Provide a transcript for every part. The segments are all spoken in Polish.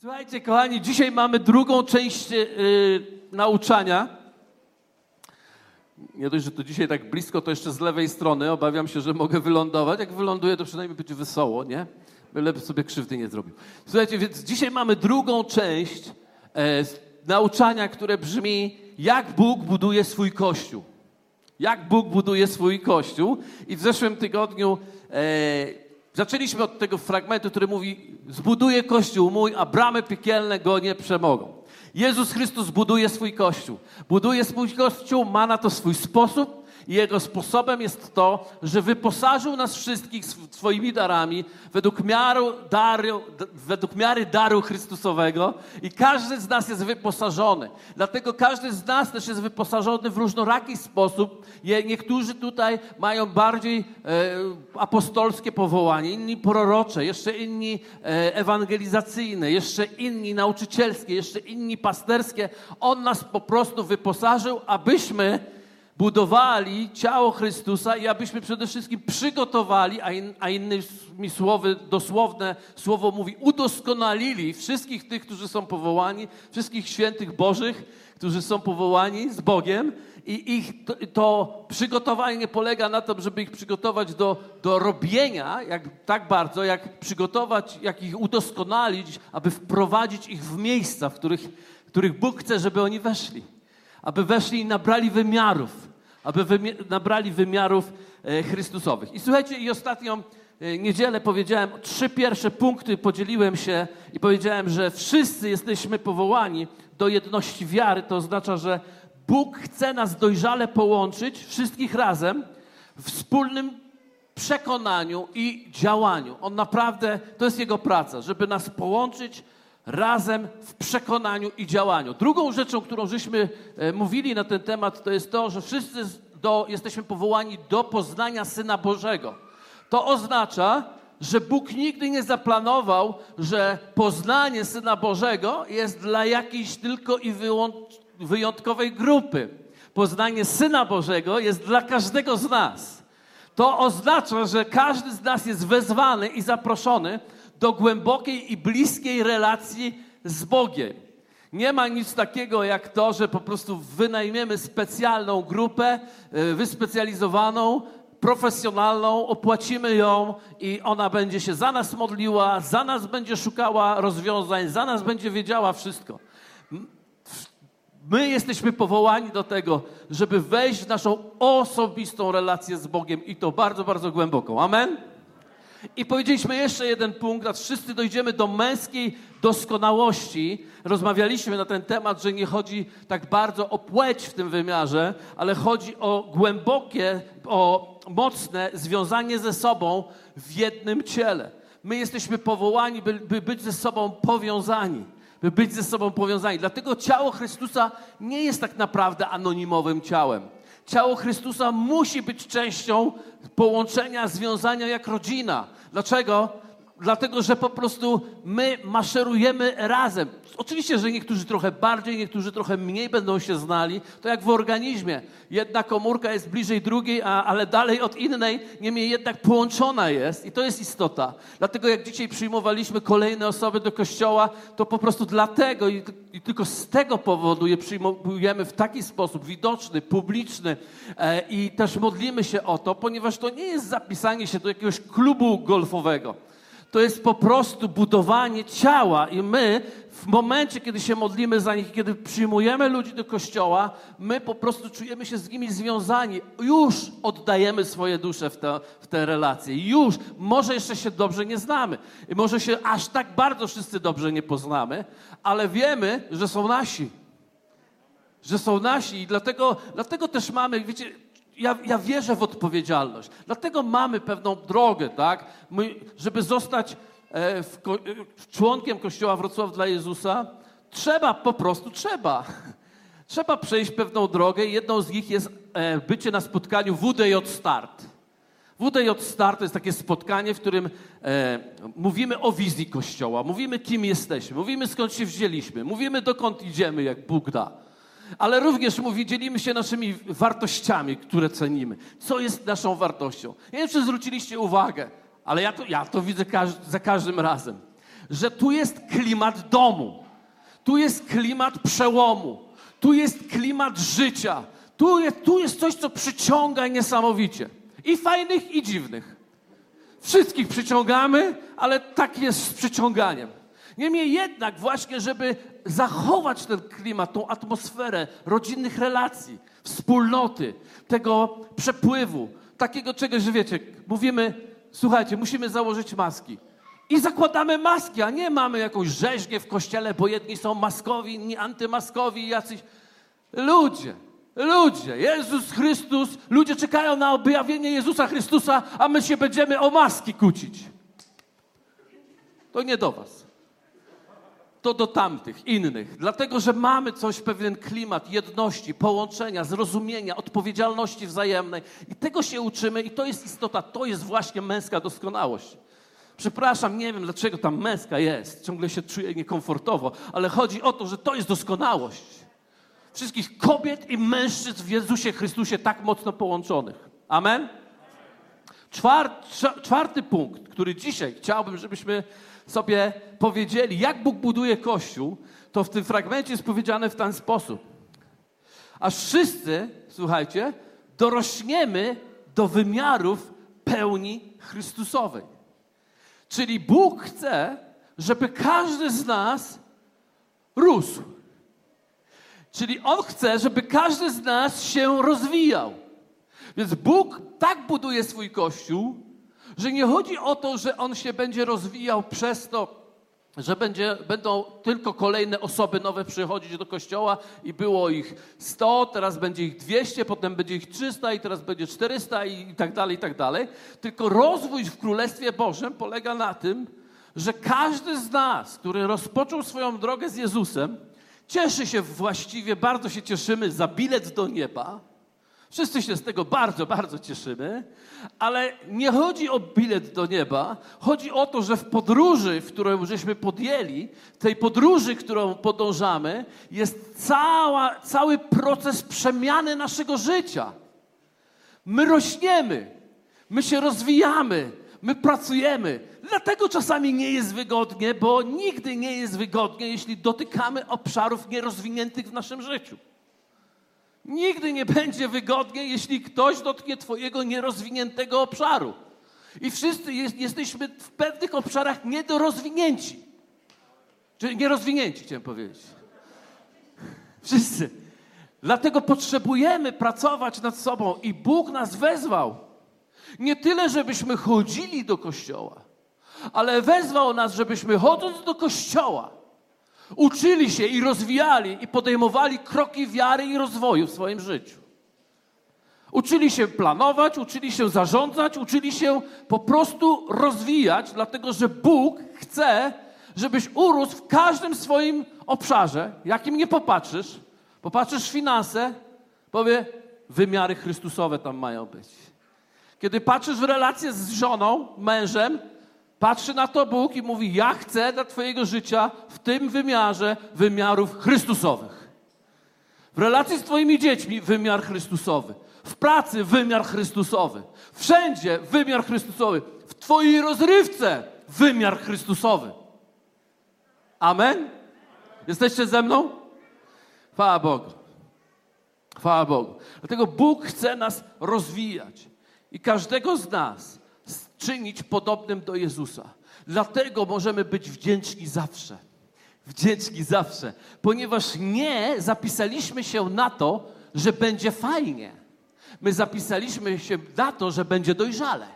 Słuchajcie, kochani, dzisiaj mamy drugą część yy, nauczania. Nie dość, że to dzisiaj tak blisko, to jeszcze z lewej strony. Obawiam się, że mogę wylądować. Jak wyląduję, to przynajmniej będzie wesoło, nie? Byle sobie krzywdy nie zrobił. Słuchajcie, więc dzisiaj mamy drugą część e, nauczania, które brzmi, jak Bóg buduje swój Kościół. Jak Bóg buduje swój Kościół. I w zeszłym tygodniu e, Zaczęliśmy od tego fragmentu, który mówi: Zbuduję kościół mój, a bramy piekielne go nie przemogą. Jezus Chrystus buduje swój kościół. Buduje swój kościół, ma na to swój sposób, i jego sposobem jest to, że wyposażył nas wszystkich swoimi darami według, miaru, daru, według miary daru Chrystusowego i każdy z nas jest wyposażony. Dlatego każdy z nas też jest wyposażony w różnoraki sposób. Niektórzy tutaj mają bardziej e, apostolskie powołanie, inni prorocze, jeszcze inni e, ewangelizacyjne, jeszcze inni nauczycielskie, jeszcze inni pasterskie. On nas po prostu wyposażył, abyśmy budowali ciało Chrystusa i abyśmy przede wszystkim przygotowali, a, in, a innymi słowy, dosłowne słowo mówi, udoskonalili wszystkich tych, którzy są powołani, wszystkich świętych Bożych, którzy są powołani z Bogiem i ich to, to przygotowanie nie polega na tym, żeby ich przygotować do, do robienia jak, tak bardzo, jak przygotować, jak ich udoskonalić, aby wprowadzić ich w miejsca, w których, w których Bóg chce, żeby oni weszli. Aby weszli i nabrali wymiarów aby wymi nabrali wymiarów e, Chrystusowych. I słuchajcie, i ostatnią e, niedzielę powiedziałem, trzy pierwsze punkty podzieliłem się i powiedziałem, że wszyscy jesteśmy powołani do jedności wiary. To oznacza, że Bóg chce nas dojrzale połączyć, wszystkich razem, w wspólnym przekonaniu i działaniu. On naprawdę, to jest Jego praca, żeby nas połączyć razem w przekonaniu i działaniu. Drugą rzeczą, którą żeśmy e, mówili na ten temat, to jest to, że wszyscy do, jesteśmy powołani do poznania Syna Bożego. To oznacza, że Bóg nigdy nie zaplanował, że poznanie Syna Bożego jest dla jakiejś tylko i wyjątkowej grupy. Poznanie Syna Bożego jest dla każdego z nas. To oznacza, że każdy z nas jest wezwany i zaproszony do głębokiej i bliskiej relacji z Bogiem. Nie ma nic takiego jak to, że po prostu wynajmiemy specjalną grupę, e, wyspecjalizowaną, profesjonalną, opłacimy ją i ona będzie się za nas modliła, za nas będzie szukała rozwiązań, za nas będzie wiedziała wszystko. My jesteśmy powołani do tego, żeby wejść w naszą osobistą relację z Bogiem i to bardzo, bardzo głęboką. Amen? I powiedzieliśmy jeszcze jeden punkt, a wszyscy dojdziemy do męskiej doskonałości. Rozmawialiśmy na ten temat, że nie chodzi tak bardzo o płeć w tym wymiarze, ale chodzi o głębokie, o mocne związanie ze sobą w jednym ciele. My jesteśmy powołani, by, by być ze sobą powiązani by być ze sobą powiązani. Dlatego ciało Chrystusa nie jest tak naprawdę anonimowym ciałem. Ciało Chrystusa musi być częścią połączenia, związania jak rodzina. Dlaczego? Dlatego, że po prostu my maszerujemy razem. Oczywiście, że niektórzy trochę bardziej, niektórzy trochę mniej będą się znali. To jak w organizmie. Jedna komórka jest bliżej drugiej, a, ale dalej od innej, niemniej jednak połączona jest. I to jest istota. Dlatego jak dzisiaj przyjmowaliśmy kolejne osoby do kościoła, to po prostu dlatego i, i tylko z tego powodu je przyjmujemy w taki sposób widoczny, publiczny e, i też modlimy się o to, ponieważ to nie jest zapisanie się do jakiegoś klubu golfowego to jest po prostu budowanie ciała i my w momencie, kiedy się modlimy za nich, kiedy przyjmujemy ludzi do kościoła, my po prostu czujemy się z nimi związani. Już oddajemy swoje dusze w te, w te relacje. Już. Może jeszcze się dobrze nie znamy. I może się aż tak bardzo wszyscy dobrze nie poznamy, ale wiemy, że są nasi. Że są nasi i dlatego, dlatego też mamy, wiecie, ja, ja wierzę w odpowiedzialność. Dlatego mamy pewną drogę, tak? My, żeby zostać e, w, e, członkiem Kościoła Wrocław dla Jezusa, trzeba, po prostu trzeba. Trzeba przejść pewną drogę i jedną z nich jest e, bycie na spotkaniu WDJ Start. WDJ Start to jest takie spotkanie, w którym e, mówimy o wizji Kościoła, mówimy kim jesteśmy, mówimy skąd się wzięliśmy, mówimy dokąd idziemy, jak Bóg da ale również mówi, dzielimy się naszymi wartościami, które cenimy. Co jest naszą wartością? Nie wiem, czy zwróciliście uwagę, ale ja to, ja to widzę każ za każdym razem, że tu jest klimat domu, tu jest klimat przełomu, tu jest klimat życia, tu jest, tu jest coś, co przyciąga niesamowicie. I fajnych, i dziwnych. Wszystkich przyciągamy, ale tak jest z przyciąganiem. Niemniej jednak właśnie, żeby zachować ten klimat, tą atmosferę rodzinnych relacji, wspólnoty, tego przepływu, takiego czegoś, że wiecie, mówimy, słuchajcie, musimy założyć maski. I zakładamy maski, a nie mamy jakąś rzeźnię w kościele, bo jedni są maskowi, inni antymaskowi, jacyś... Ludzie, ludzie, Jezus Chrystus, ludzie czekają na objawienie Jezusa Chrystusa, a my się będziemy o maski kłócić. To nie do was. To do tamtych, innych. Dlatego, że mamy coś, pewien klimat jedności, połączenia, zrozumienia, odpowiedzialności wzajemnej. I tego się uczymy i to jest istota, to jest właśnie męska doskonałość. Przepraszam, nie wiem dlaczego tam męska jest. Ciągle się czuję niekomfortowo, ale chodzi o to, że to jest doskonałość. Wszystkich kobiet i mężczyzn w Jezusie Chrystusie tak mocno połączonych. Amen? czwarty punkt, który dzisiaj chciałbym, żebyśmy sobie powiedzieli, jak Bóg buduje Kościół, to w tym fragmencie jest powiedziane w ten sposób. Aż wszyscy, słuchajcie, dorośniemy do wymiarów pełni Chrystusowej. Czyli Bóg chce, żeby każdy z nas rósł. Czyli On chce, żeby każdy z nas się rozwijał. Więc Bóg tak buduje swój Kościół, że nie chodzi o to, że On się będzie rozwijał przez to, że będzie, będą tylko kolejne osoby nowe przychodzić do kościoła i było ich 100, teraz będzie ich 200, potem będzie ich 300 i teraz będzie 400 i, i tak dalej, i tak dalej. Tylko rozwój w Królestwie Bożym polega na tym, że każdy z nas, który rozpoczął swoją drogę z Jezusem, cieszy się właściwie, bardzo się cieszymy za bilet do nieba, Wszyscy się z tego bardzo, bardzo cieszymy, ale nie chodzi o bilet do nieba. Chodzi o to, że w podróży, w którą żeśmy podjęli, tej podróży, którą podążamy, jest cała, cały proces przemiany naszego życia. My rośniemy, my się rozwijamy, my pracujemy. Dlatego czasami nie jest wygodnie, bo nigdy nie jest wygodnie, jeśli dotykamy obszarów nierozwiniętych w naszym życiu. Nigdy nie będzie wygodnie, jeśli ktoś dotknie Twojego nierozwiniętego obszaru. I wszyscy jest, jesteśmy w pewnych obszarach niedorozwinięci. Czyli nierozwinięci, chciałem powiedzieć. Wszyscy. Dlatego potrzebujemy pracować nad sobą i Bóg nas wezwał. Nie tyle, żebyśmy chodzili do kościoła, ale wezwał nas, żebyśmy chodząc do kościoła, uczyli się i rozwijali i podejmowali kroki wiary i rozwoju w swoim życiu. Uczyli się planować, uczyli się zarządzać, uczyli się po prostu rozwijać, dlatego że Bóg chce, żebyś urósł w każdym swoim obszarze, jakim nie popatrzysz. Popatrzysz w finanse, powie, wymiary Chrystusowe tam mają być. Kiedy patrzysz w relacje z żoną, mężem, Patrzy na to Bóg i mówi: Ja chcę dla Twojego życia w tym wymiarze wymiarów Chrystusowych. W relacji z Twoimi dziećmi wymiar Chrystusowy. W pracy wymiar Chrystusowy. Wszędzie wymiar Chrystusowy. W Twojej rozrywce wymiar Chrystusowy. Amen? Jesteście ze mną? Chwała Bogu. Chwała Bogu. Dlatego Bóg chce nas rozwijać. I każdego z nas czynić podobnym do Jezusa. Dlatego możemy być wdzięczni zawsze. Wdzięczni zawsze, ponieważ nie zapisaliśmy się na to, że będzie fajnie. My zapisaliśmy się na to, że będzie dojrzale.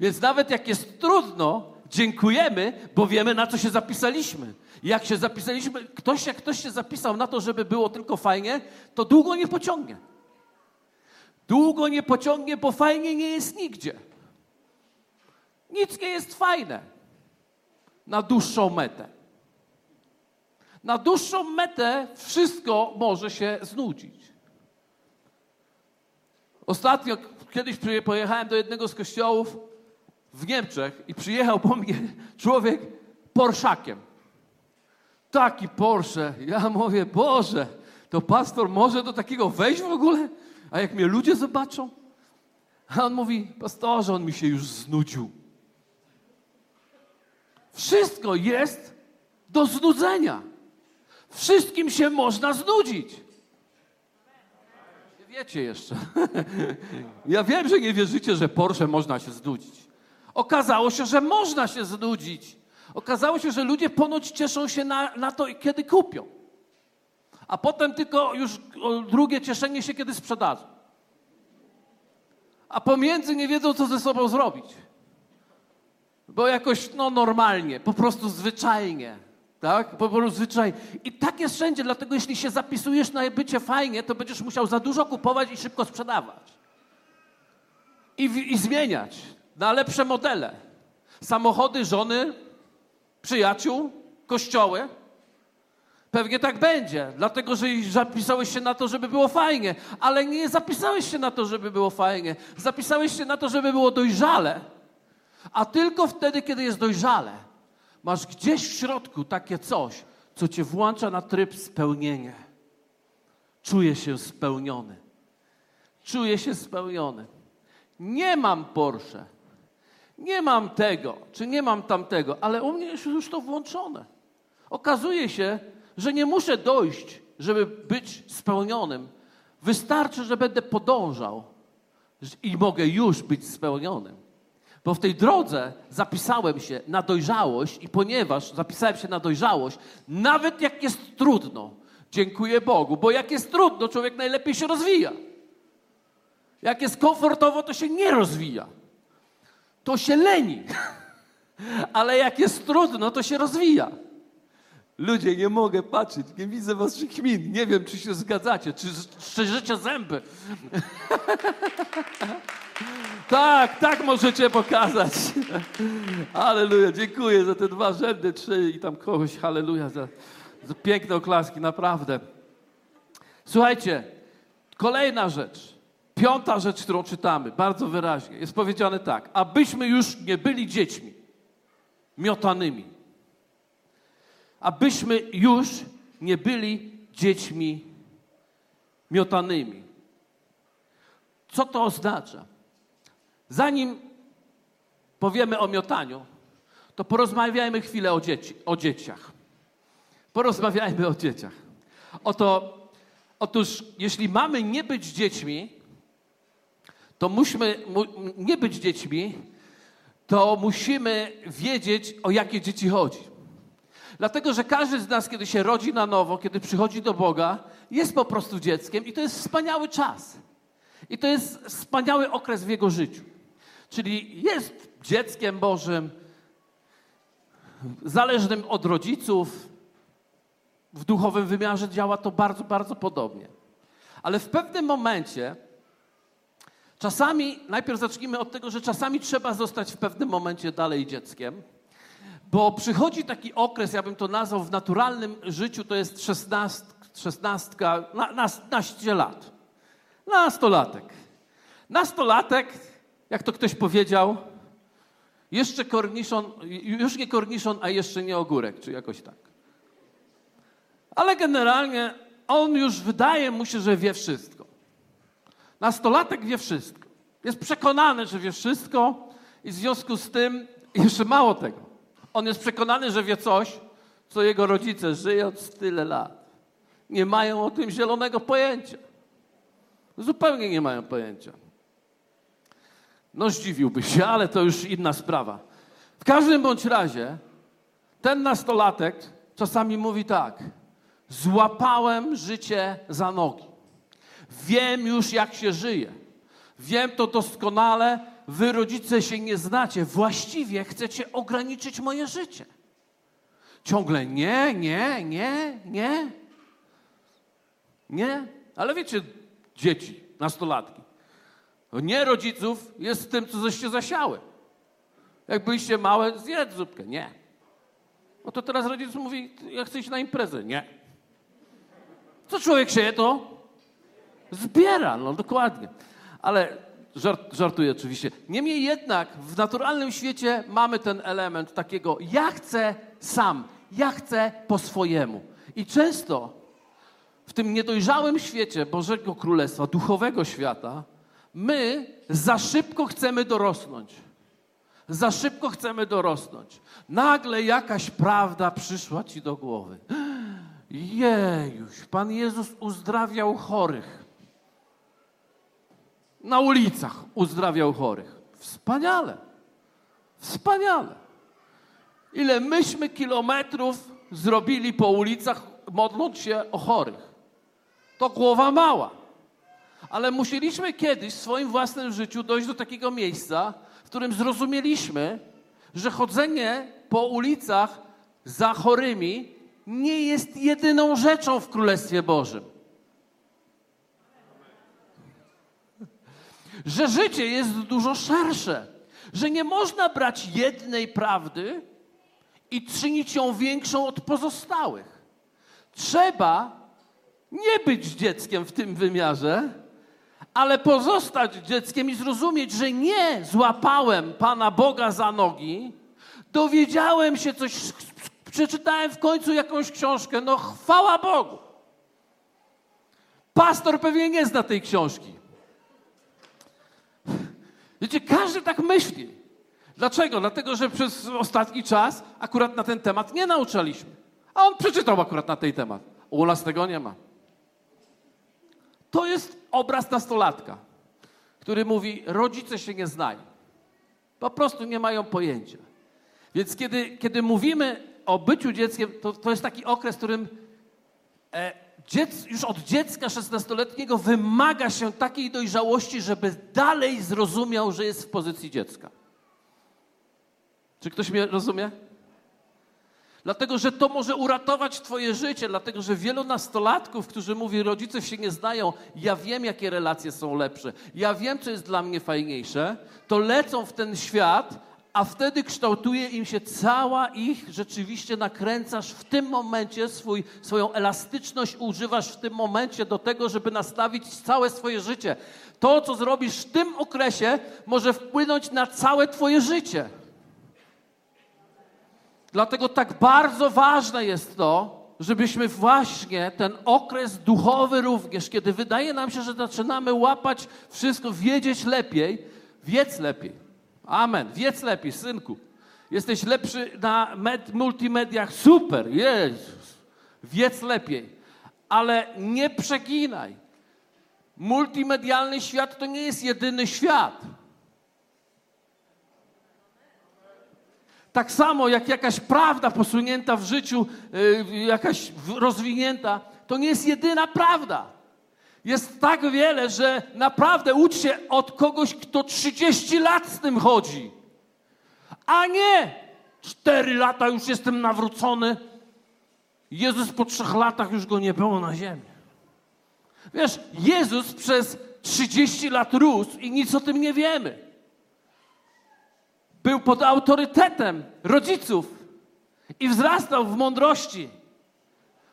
Więc nawet jak jest trudno, dziękujemy, bo wiemy, na co się zapisaliśmy. Jak się zapisaliśmy, ktoś, jak ktoś się zapisał na to, żeby było tylko fajnie, to długo nie pociągnie. Długo nie pociągnie, bo fajnie nie jest nigdzie. Nic nie jest fajne na dłuższą metę. Na dłuższą metę wszystko może się znudzić. Ostatnio kiedyś pojechałem do jednego z kościołów w Niemczech i przyjechał po mnie człowiek Porszakiem. Taki Porsche. Ja mówię, Boże, to pastor może do takiego wejść w ogóle? A jak mnie ludzie zobaczą? A on mówi, pastorze, on mi się już znudził. Wszystko jest do znudzenia. Wszystkim się można znudzić. Nie wiecie jeszcze. Ja wiem, że nie wierzycie, że Porsche można się znudzić. Okazało się, że można się znudzić. Okazało się, że ludzie ponoć cieszą się na, na to, kiedy kupią. A potem tylko już drugie cieszenie się, kiedy sprzedadzą. A pomiędzy nie wiedzą, co ze sobą zrobić. Bo jakoś, no normalnie, po prostu zwyczajnie. Tak? Po prostu zwyczajnie. I tak jest wszędzie, dlatego jeśli się zapisujesz na bycie fajnie, to będziesz musiał za dużo kupować i szybko sprzedawać. I, i zmieniać na lepsze modele. Samochody, żony, przyjaciół, kościoły. Pewnie tak będzie, dlatego że zapisałeś się na to, żeby było fajnie, ale nie zapisałeś się na to, żeby było fajnie. Zapisałeś się na to, żeby było dojrzale. A tylko wtedy, kiedy jest dojrzale, masz gdzieś w środku takie coś, co cię włącza na tryb spełnienia. Czuję się spełniony. Czuję się spełniony. Nie mam Porsche. Nie mam tego, czy nie mam tamtego, ale u mnie jest już to włączone. Okazuje się, że nie muszę dojść, żeby być spełnionym. Wystarczy, że będę podążał i mogę już być spełnionym. Bo w tej drodze zapisałem się na dojrzałość i ponieważ zapisałem się na dojrzałość, nawet jak jest trudno, dziękuję Bogu, bo jak jest trudno, człowiek najlepiej się rozwija. Jak jest komfortowo, to się nie rozwija. To się leni. Ale jak jest trudno, to się rozwija. Ludzie, nie mogę patrzeć, nie widzę waszych min. Nie wiem, czy się zgadzacie, czy szczerzycie zęby. tak, tak możecie pokazać. Halleluja, dziękuję za te dwa rzędy, trzy i tam kogoś, halleluja, za, za piękne oklaski, naprawdę. Słuchajcie, kolejna rzecz. Piąta rzecz, którą czytamy, bardzo wyraźnie, jest powiedziane tak. Abyśmy już nie byli dziećmi miotanymi abyśmy już nie byli dziećmi miotanymi. Co to oznacza? Zanim powiemy o miotaniu, to porozmawiajmy chwilę o, dzieci, o dzieciach. Porozmawiajmy o dzieciach. Oto, otóż, jeśli mamy nie być dziećmi, to musimy mu, nie być dziećmi, to musimy wiedzieć, o jakie dzieci chodzi. Dlatego, że każdy z nas, kiedy się rodzi na nowo, kiedy przychodzi do Boga, jest po prostu dzieckiem i to jest wspaniały czas. I to jest wspaniały okres w jego życiu. Czyli jest dzieckiem Bożym, zależnym od rodziców. W duchowym wymiarze działa to bardzo, bardzo podobnie. Ale w pewnym momencie, czasami, najpierw zacznijmy od tego, że czasami trzeba zostać w pewnym momencie dalej dzieckiem bo przychodzi taki okres, ja bym to nazwał w naturalnym życiu, to jest szesnastka, na, na, naście lat. Nastolatek. Nastolatek, jak to ktoś powiedział, jeszcze korniszon, już nie korniszon, a jeszcze nie ogórek, czy jakoś tak. Ale generalnie on już wydaje mu się, że wie wszystko. Nastolatek wie wszystko. Jest przekonany, że wie wszystko i w związku z tym jeszcze mało tego. On jest przekonany, że wie coś, co jego rodzice żyjąc tyle lat nie mają o tym zielonego pojęcia. Zupełnie nie mają pojęcia. No zdziwiłby się, ale to już inna sprawa. W każdym bądź razie ten nastolatek czasami mówi tak: Złapałem życie za nogi. Wiem już, jak się żyje. Wiem to doskonale, wy rodzice się nie znacie, właściwie chcecie ograniczyć moje życie. Ciągle nie, nie, nie, nie. Nie, ale wiecie, dzieci, nastolatki. Nie rodziców jest tym, co żeście zasiały. Jak byliście małe, zjedz zupkę. Nie. No to teraz rodzic mówi, ja chcę iść na imprezę. Nie. Co człowiek się to zbiera, no dokładnie. Ale Żart, żartuję oczywiście. Niemniej jednak w naturalnym świecie mamy ten element takiego ja chcę sam, ja chcę po swojemu. I często w tym niedojrzałym świecie Bożego Królestwa, duchowego świata, my za szybko chcemy dorosnąć. Za szybko chcemy dorosnąć. Nagle jakaś prawda przyszła ci do głowy. Jejuś, Pan Jezus uzdrawiał chorych. Na ulicach uzdrawiał chorych. Wspaniale. Wspaniale. Ile myśmy kilometrów zrobili po ulicach, modląc się o chorych. To głowa mała. Ale musieliśmy kiedyś w swoim własnym życiu dojść do takiego miejsca, w którym zrozumieliśmy, że chodzenie po ulicach za chorymi nie jest jedyną rzeczą w Królestwie Bożym. Że życie jest dużo szersze, że nie można brać jednej prawdy i czynić ją większą od pozostałych. Trzeba nie być dzieckiem w tym wymiarze, ale pozostać dzieckiem i zrozumieć, że nie złapałem Pana Boga za nogi, dowiedziałem się coś, przeczytałem w końcu jakąś książkę, no chwała Bogu. Pastor pewnie nie zna tej książki. Wiecie, każdy tak myśli. Dlaczego? Dlatego, że przez ostatni czas akurat na ten temat nie nauczaliśmy. A on przeczytał akurat na ten temat. U nas tego nie ma. To jest obraz nastolatka, który mówi: Rodzice się nie znają. Po prostu nie mają pojęcia. Więc kiedy, kiedy mówimy o byciu dzieckiem, to, to jest taki okres, w którym e, dziec, już od dziecka 16-letniego wymaga się takiej dojrzałości, żeby dalej zrozumiał, że jest w pozycji dziecka. Czy ktoś mnie rozumie? Dlatego, że to może uratować Twoje życie, dlatego, że wielu nastolatków, którzy mówi, rodzice się nie znają, ja wiem, jakie relacje są lepsze, ja wiem, co jest dla mnie fajniejsze, to lecą w ten świat, a wtedy kształtuje im się cała ich, rzeczywiście nakręcasz w tym momencie swój, swoją elastyczność, używasz w tym momencie do tego, żeby nastawić całe swoje życie. To, co zrobisz w tym okresie, może wpłynąć na całe Twoje życie. Dlatego tak bardzo ważne jest to, żebyśmy właśnie ten okres duchowy również, kiedy wydaje nam się, że zaczynamy łapać wszystko, wiedzieć lepiej, wiedz lepiej. Amen. Wiedz lepiej, synku. Jesteś lepszy na med- multimediach, super, Jezus. Wiedz lepiej. Ale nie przeginaj. Multimedialny świat to nie jest jedyny świat. Tak samo jak jakaś prawda posunięta w życiu, yy, jakaś rozwinięta, to nie jest jedyna prawda. Jest tak wiele, że naprawdę ucz się od kogoś, kto 30 lat z tym chodzi. A nie 4 lata już jestem nawrócony. Jezus po trzech latach już go nie było na ziemi. Wiesz, Jezus przez 30 lat rósł i nic o tym nie wiemy. Był pod autorytetem rodziców i wzrastał w mądrości.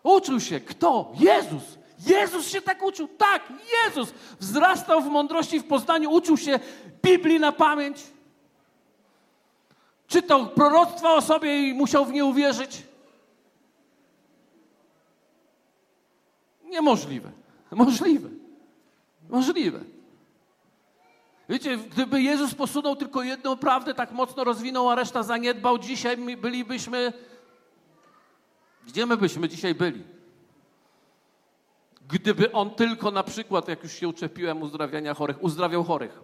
Uczył się. Kto? Jezus. Jezus się tak uczył. Tak, Jezus wzrastał w mądrości, w poznaniu, uczył się Biblii na pamięć. Czytał proroctwa o sobie i musiał w nie uwierzyć. Niemożliwe. Możliwe. Możliwe. Wiecie, gdyby Jezus posunął tylko jedną prawdę, tak mocno rozwinął, a reszta zaniedbał, dzisiaj bylibyśmy. Gdzie my byśmy dzisiaj byli? Gdyby on tylko na przykład, jak już się uczepiłem uzdrawiania chorych, uzdrawiał chorych,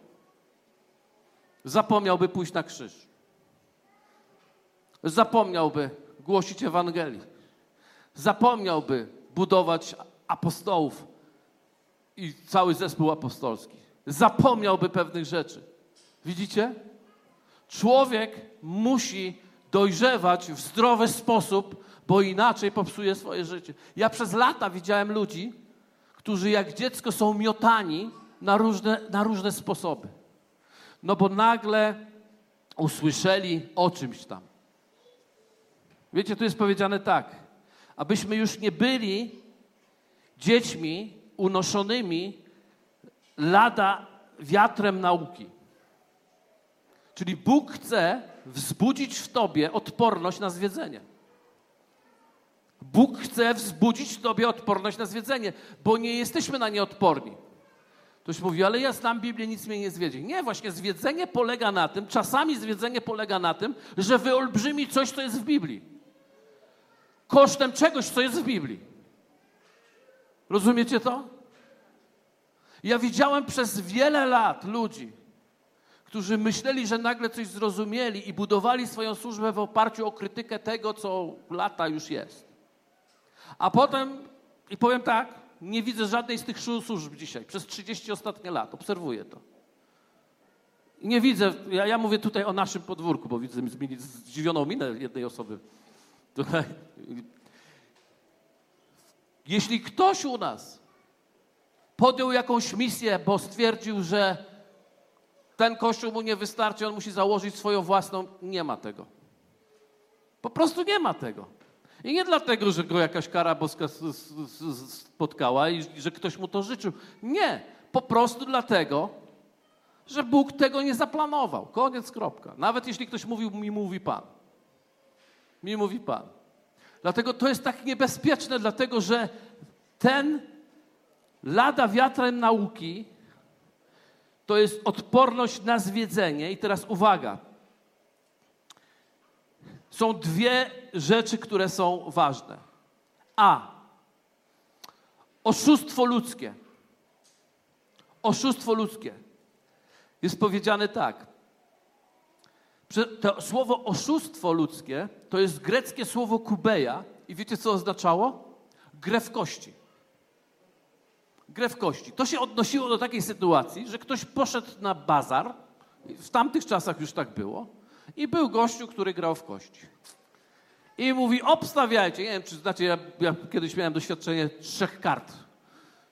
zapomniałby pójść na krzyż. Zapomniałby głosić Ewangelii. Zapomniałby budować apostołów i cały zespół apostolski. Zapomniałby pewnych rzeczy. Widzicie? Człowiek musi dojrzewać w zdrowy sposób, bo inaczej popsuje swoje życie. Ja przez lata widziałem ludzi, którzy jak dziecko są miotani na różne, na różne sposoby. No bo nagle usłyszeli o czymś tam. Wiecie, tu jest powiedziane tak, abyśmy już nie byli dziećmi unoszonymi lada wiatrem nauki. Czyli Bóg chce wzbudzić w tobie odporność na zwiedzenie. Bóg chce wzbudzić w tobie odporność na zwiedzenie, bo nie jesteśmy na nie odporni. Ktoś mówi, ale ja znam Biblię, nic mnie nie zwiedzie. Nie, właśnie zwiedzenie polega na tym, czasami zwiedzenie polega na tym, że wyolbrzymi coś, co jest w Biblii. Kosztem czegoś, co jest w Biblii. Rozumiecie to? Ja widziałem przez wiele lat ludzi, którzy myśleli, że nagle coś zrozumieli i budowali swoją służbę w oparciu o krytykę tego, co lata już jest. A potem, i powiem tak, nie widzę żadnej z tych służb dzisiaj, przez 30 ostatnie lat, obserwuję to. Nie widzę, ja, ja mówię tutaj o naszym podwórku, bo widzę zdziwioną minę jednej osoby. Tutaj. Jeśli ktoś u nas podjął jakąś misję, bo stwierdził, że ten kościół mu nie wystarczy, on musi założyć swoją własną, nie ma tego. Po prostu nie ma tego. I nie dlatego, że go jakaś kara boska spotkała i że ktoś mu to życzył. Nie. Po prostu dlatego, że Bóg tego nie zaplanował. Koniec, kropka. Nawet jeśli ktoś mówił, mi mówi Pan. Mi mówi Pan. Dlatego to jest tak niebezpieczne, dlatego że ten lada wiatrem nauki to jest odporność na zwiedzenie. I teraz uwaga. Są dwie rzeczy, które są ważne. A. Oszustwo ludzkie. Oszustwo ludzkie. Jest powiedziane tak. To słowo oszustwo ludzkie to jest greckie słowo kubeja. I wiecie, co oznaczało? Grę w kości. Grę w kości. To się odnosiło do takiej sytuacji, że ktoś poszedł na bazar. W tamtych czasach już tak było. I był gościu, który grał w kości. I mówi, obstawiajcie. Nie wiem, czy znacie, ja, ja kiedyś miałem doświadczenie trzech kart.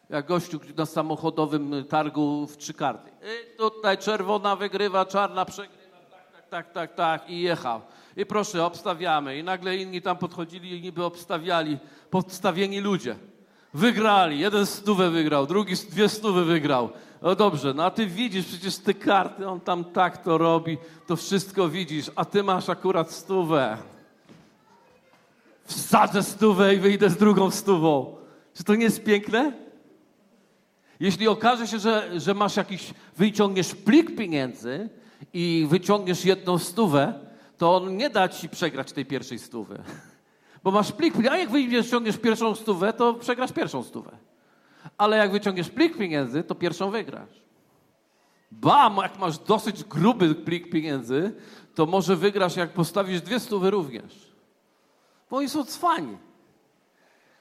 Jak gościu na samochodowym targu w trzy karty. I tutaj czerwona wygrywa, czarna przegrywa, tak, tak, tak, tak, tak. I jechał. I proszę, obstawiamy. I nagle inni tam podchodzili i niby obstawiali. Podstawieni ludzie. Wygrali. Jeden stówę wygrał, drugi dwie stówy wygrał. No dobrze, no a ty widzisz przecież te karty, on tam tak to robi, to wszystko widzisz, a ty masz akurat stówę wsadzę stówę i wyjdę z drugą stówą. Czy to nie jest piękne? Jeśli okaże się, że, że masz jakiś, wyciągniesz plik pieniędzy i wyciągniesz jedną stówę, to on nie da ci przegrać tej pierwszej stówy. Bo masz plik, a jak wyciągniesz pierwszą stówę, to przegrasz pierwszą stówę. Ale jak wyciągniesz plik pieniędzy, to pierwszą wygrasz. Bam, jak masz dosyć gruby plik pieniędzy, to może wygrasz, jak postawisz dwie stówy również. Bo oni są cwani.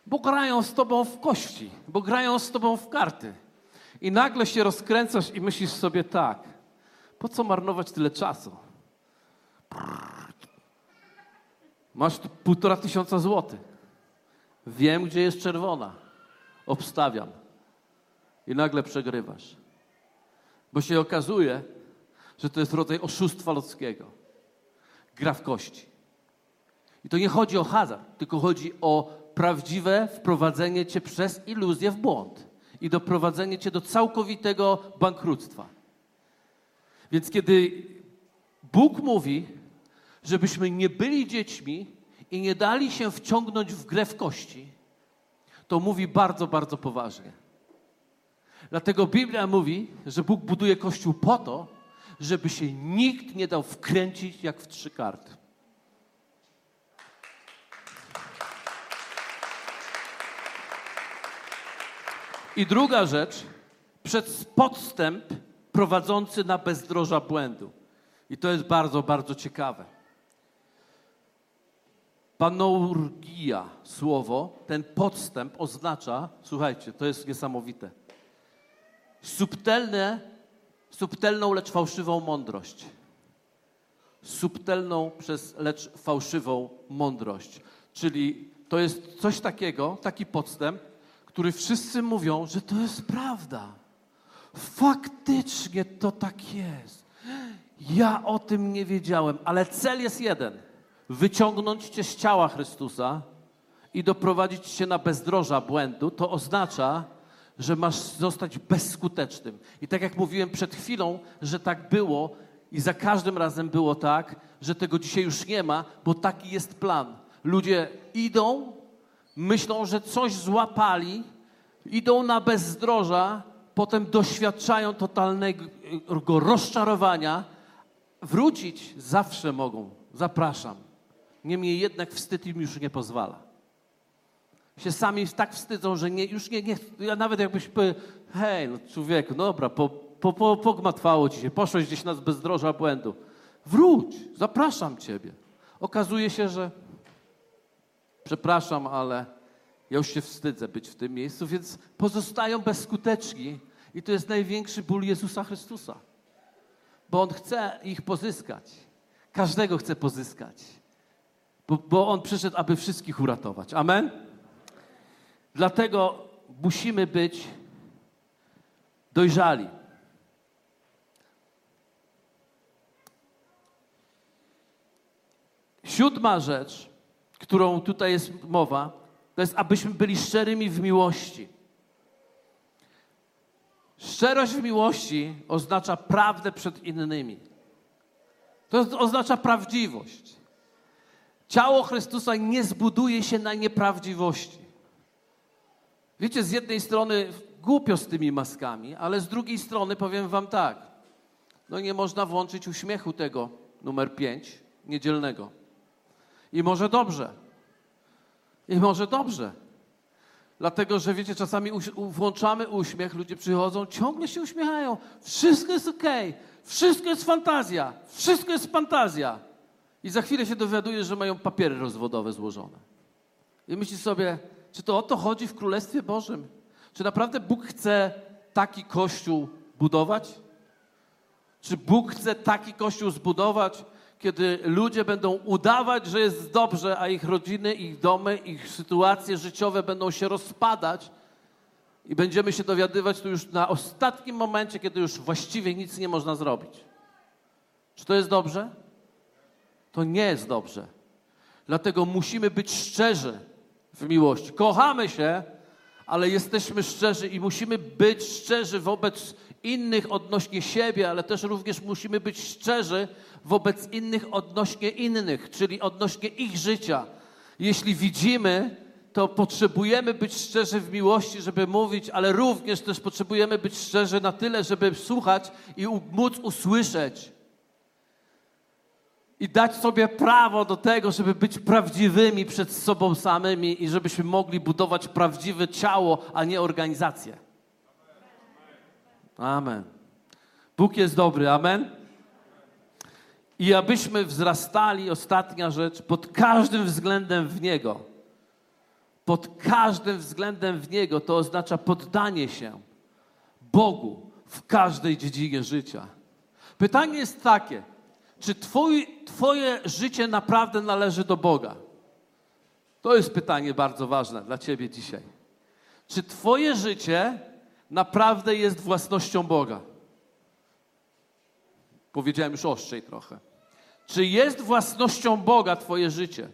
Bo grają z tobą w kości, bo grają z tobą w karty. I nagle się rozkręcasz i myślisz sobie tak, po co marnować tyle czasu? Masz półtora tysiąca złotych. Wiem, gdzie jest czerwona. Obstawiam. I nagle przegrywasz. Bo się okazuje, że to jest rodzaj oszustwa ludzkiego. Gra w kości. I to nie chodzi o hazard, tylko chodzi o prawdziwe wprowadzenie cię przez iluzję w błąd i doprowadzenie cię do całkowitego bankructwa. Więc kiedy Bóg mówi, żebyśmy nie byli dziećmi i nie dali się wciągnąć w grę w kości, to mówi bardzo, bardzo poważnie. Dlatego Biblia mówi, że Bóg buduje Kościół po to, żeby się nikt nie dał wkręcić jak w trzy karty. I druga rzecz, przed podstęp prowadzący na bezdroża błędu. I to jest bardzo, bardzo ciekawe. Panourgia, słowo, ten podstęp oznacza, słuchajcie, to jest niesamowite, subtelne, subtelną, lecz fałszywą mądrość. Subtelną, przez lecz fałszywą mądrość. Czyli to jest coś takiego, taki podstęp, który wszyscy mówią, że to jest prawda. Faktycznie to tak jest. Ja o tym nie wiedziałem, ale cel jest jeden: wyciągnąć cię z ciała Chrystusa i doprowadzić cię na bezdroża błędu. To oznacza, że masz zostać bezskutecznym. I tak jak mówiłem przed chwilą, że tak było i za każdym razem było tak, że tego dzisiaj już nie ma, bo taki jest plan. Ludzie idą, myślą, że coś złapali, idą na bezdroża, potem doświadczają totalnego rozczarowania, wrócić zawsze mogą. Zapraszam. Niemniej jednak wstyd im już nie pozwala. Się sami tak wstydzą, że nie, już nie, nie ja nawet jakbyś powiedział, hej, no człowieku, dobra, po, po, po, pogmatwało ci się, poszłeś gdzieś na bezdroża błędu. Wróć, zapraszam ciebie. Okazuje się, że przepraszam, ale ja już się wstydzę być w tym miejscu, więc pozostają bezskuteczni. I to jest największy ból Jezusa Chrystusa. Bo On chce ich pozyskać. Każdego chce pozyskać. Bo, bo On przyszedł, aby wszystkich uratować. Amen? Dlatego musimy być dojrzali. Siódma rzecz, którą tutaj jest mowa, to jest, abyśmy byli szczerymi w miłości. Szczerość w miłości oznacza prawdę przed innymi. To oznacza prawdziwość. Ciało Chrystusa nie zbuduje się na nieprawdziwości. Wiecie, z jednej strony głupio z tymi maskami, ale z drugiej strony powiem wam tak. No nie można włączyć uśmiechu tego numer 5 niedzielnego. I może dobrze. I może dobrze. Dlatego, że wiecie, czasami włączamy uśmiech, ludzie przychodzą, ciągle się uśmiechają. Wszystko jest ok, wszystko jest fantazja, wszystko jest fantazja. I za chwilę się dowiaduje, że mają papiery rozwodowe złożone. I myślisz sobie, czy to o to chodzi w Królestwie Bożym? Czy naprawdę Bóg chce taki kościół budować? Czy Bóg chce taki kościół zbudować, kiedy ludzie będą udawać, że jest dobrze, a ich rodziny, ich domy, ich sytuacje życiowe będą się rozpadać i będziemy się dowiadywać tu już na ostatnim momencie, kiedy już właściwie nic nie można zrobić. Czy to jest dobrze? To nie jest dobrze. Dlatego musimy być szczerzy w miłości. Kochamy się, ale jesteśmy szczerzy i musimy być szczerzy wobec innych odnośnie siebie, ale też również musimy być szczerzy wobec innych odnośnie innych, czyli odnośnie ich życia. Jeśli widzimy, to potrzebujemy być szczerzy w miłości, żeby mówić, ale również też potrzebujemy być szczerzy na tyle, żeby słuchać i móc usłyszeć. I dać sobie prawo do tego, żeby być prawdziwymi przed sobą samymi i żebyśmy mogli budować prawdziwe ciało, a nie organizację. Amen. Bóg jest dobry, amen. I abyśmy wzrastali, ostatnia rzecz, pod każdym względem w Niego. Pod każdym względem w Niego to oznacza poddanie się Bogu w każdej dziedzinie życia. Pytanie jest takie, czy twój, Twoje życie naprawdę należy do Boga? To jest pytanie bardzo ważne dla Ciebie dzisiaj. Czy Twoje życie naprawdę jest własnością Boga? Powiedziałem już ostrzej trochę. Czy jest własnością Boga Twoje życie?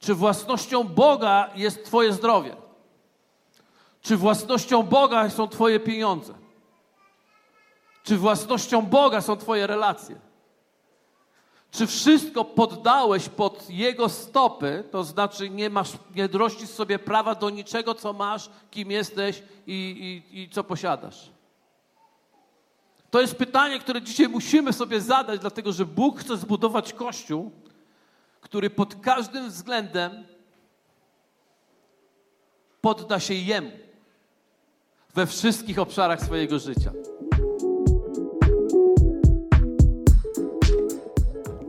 Czy własnością Boga jest Twoje zdrowie? Czy własnością Boga są Twoje pieniądze? Czy własnością Boga są Twoje relacje? Czy wszystko poddałeś pod Jego stopy, to znaczy nie masz, nie rościsz sobie prawa do niczego, co masz, kim jesteś i, i, i co posiadasz? To jest pytanie, które dzisiaj musimy sobie zadać, dlatego że Bóg chce zbudować Kościół, który pod każdym względem podda się Jemu we wszystkich obszarach swojego życia.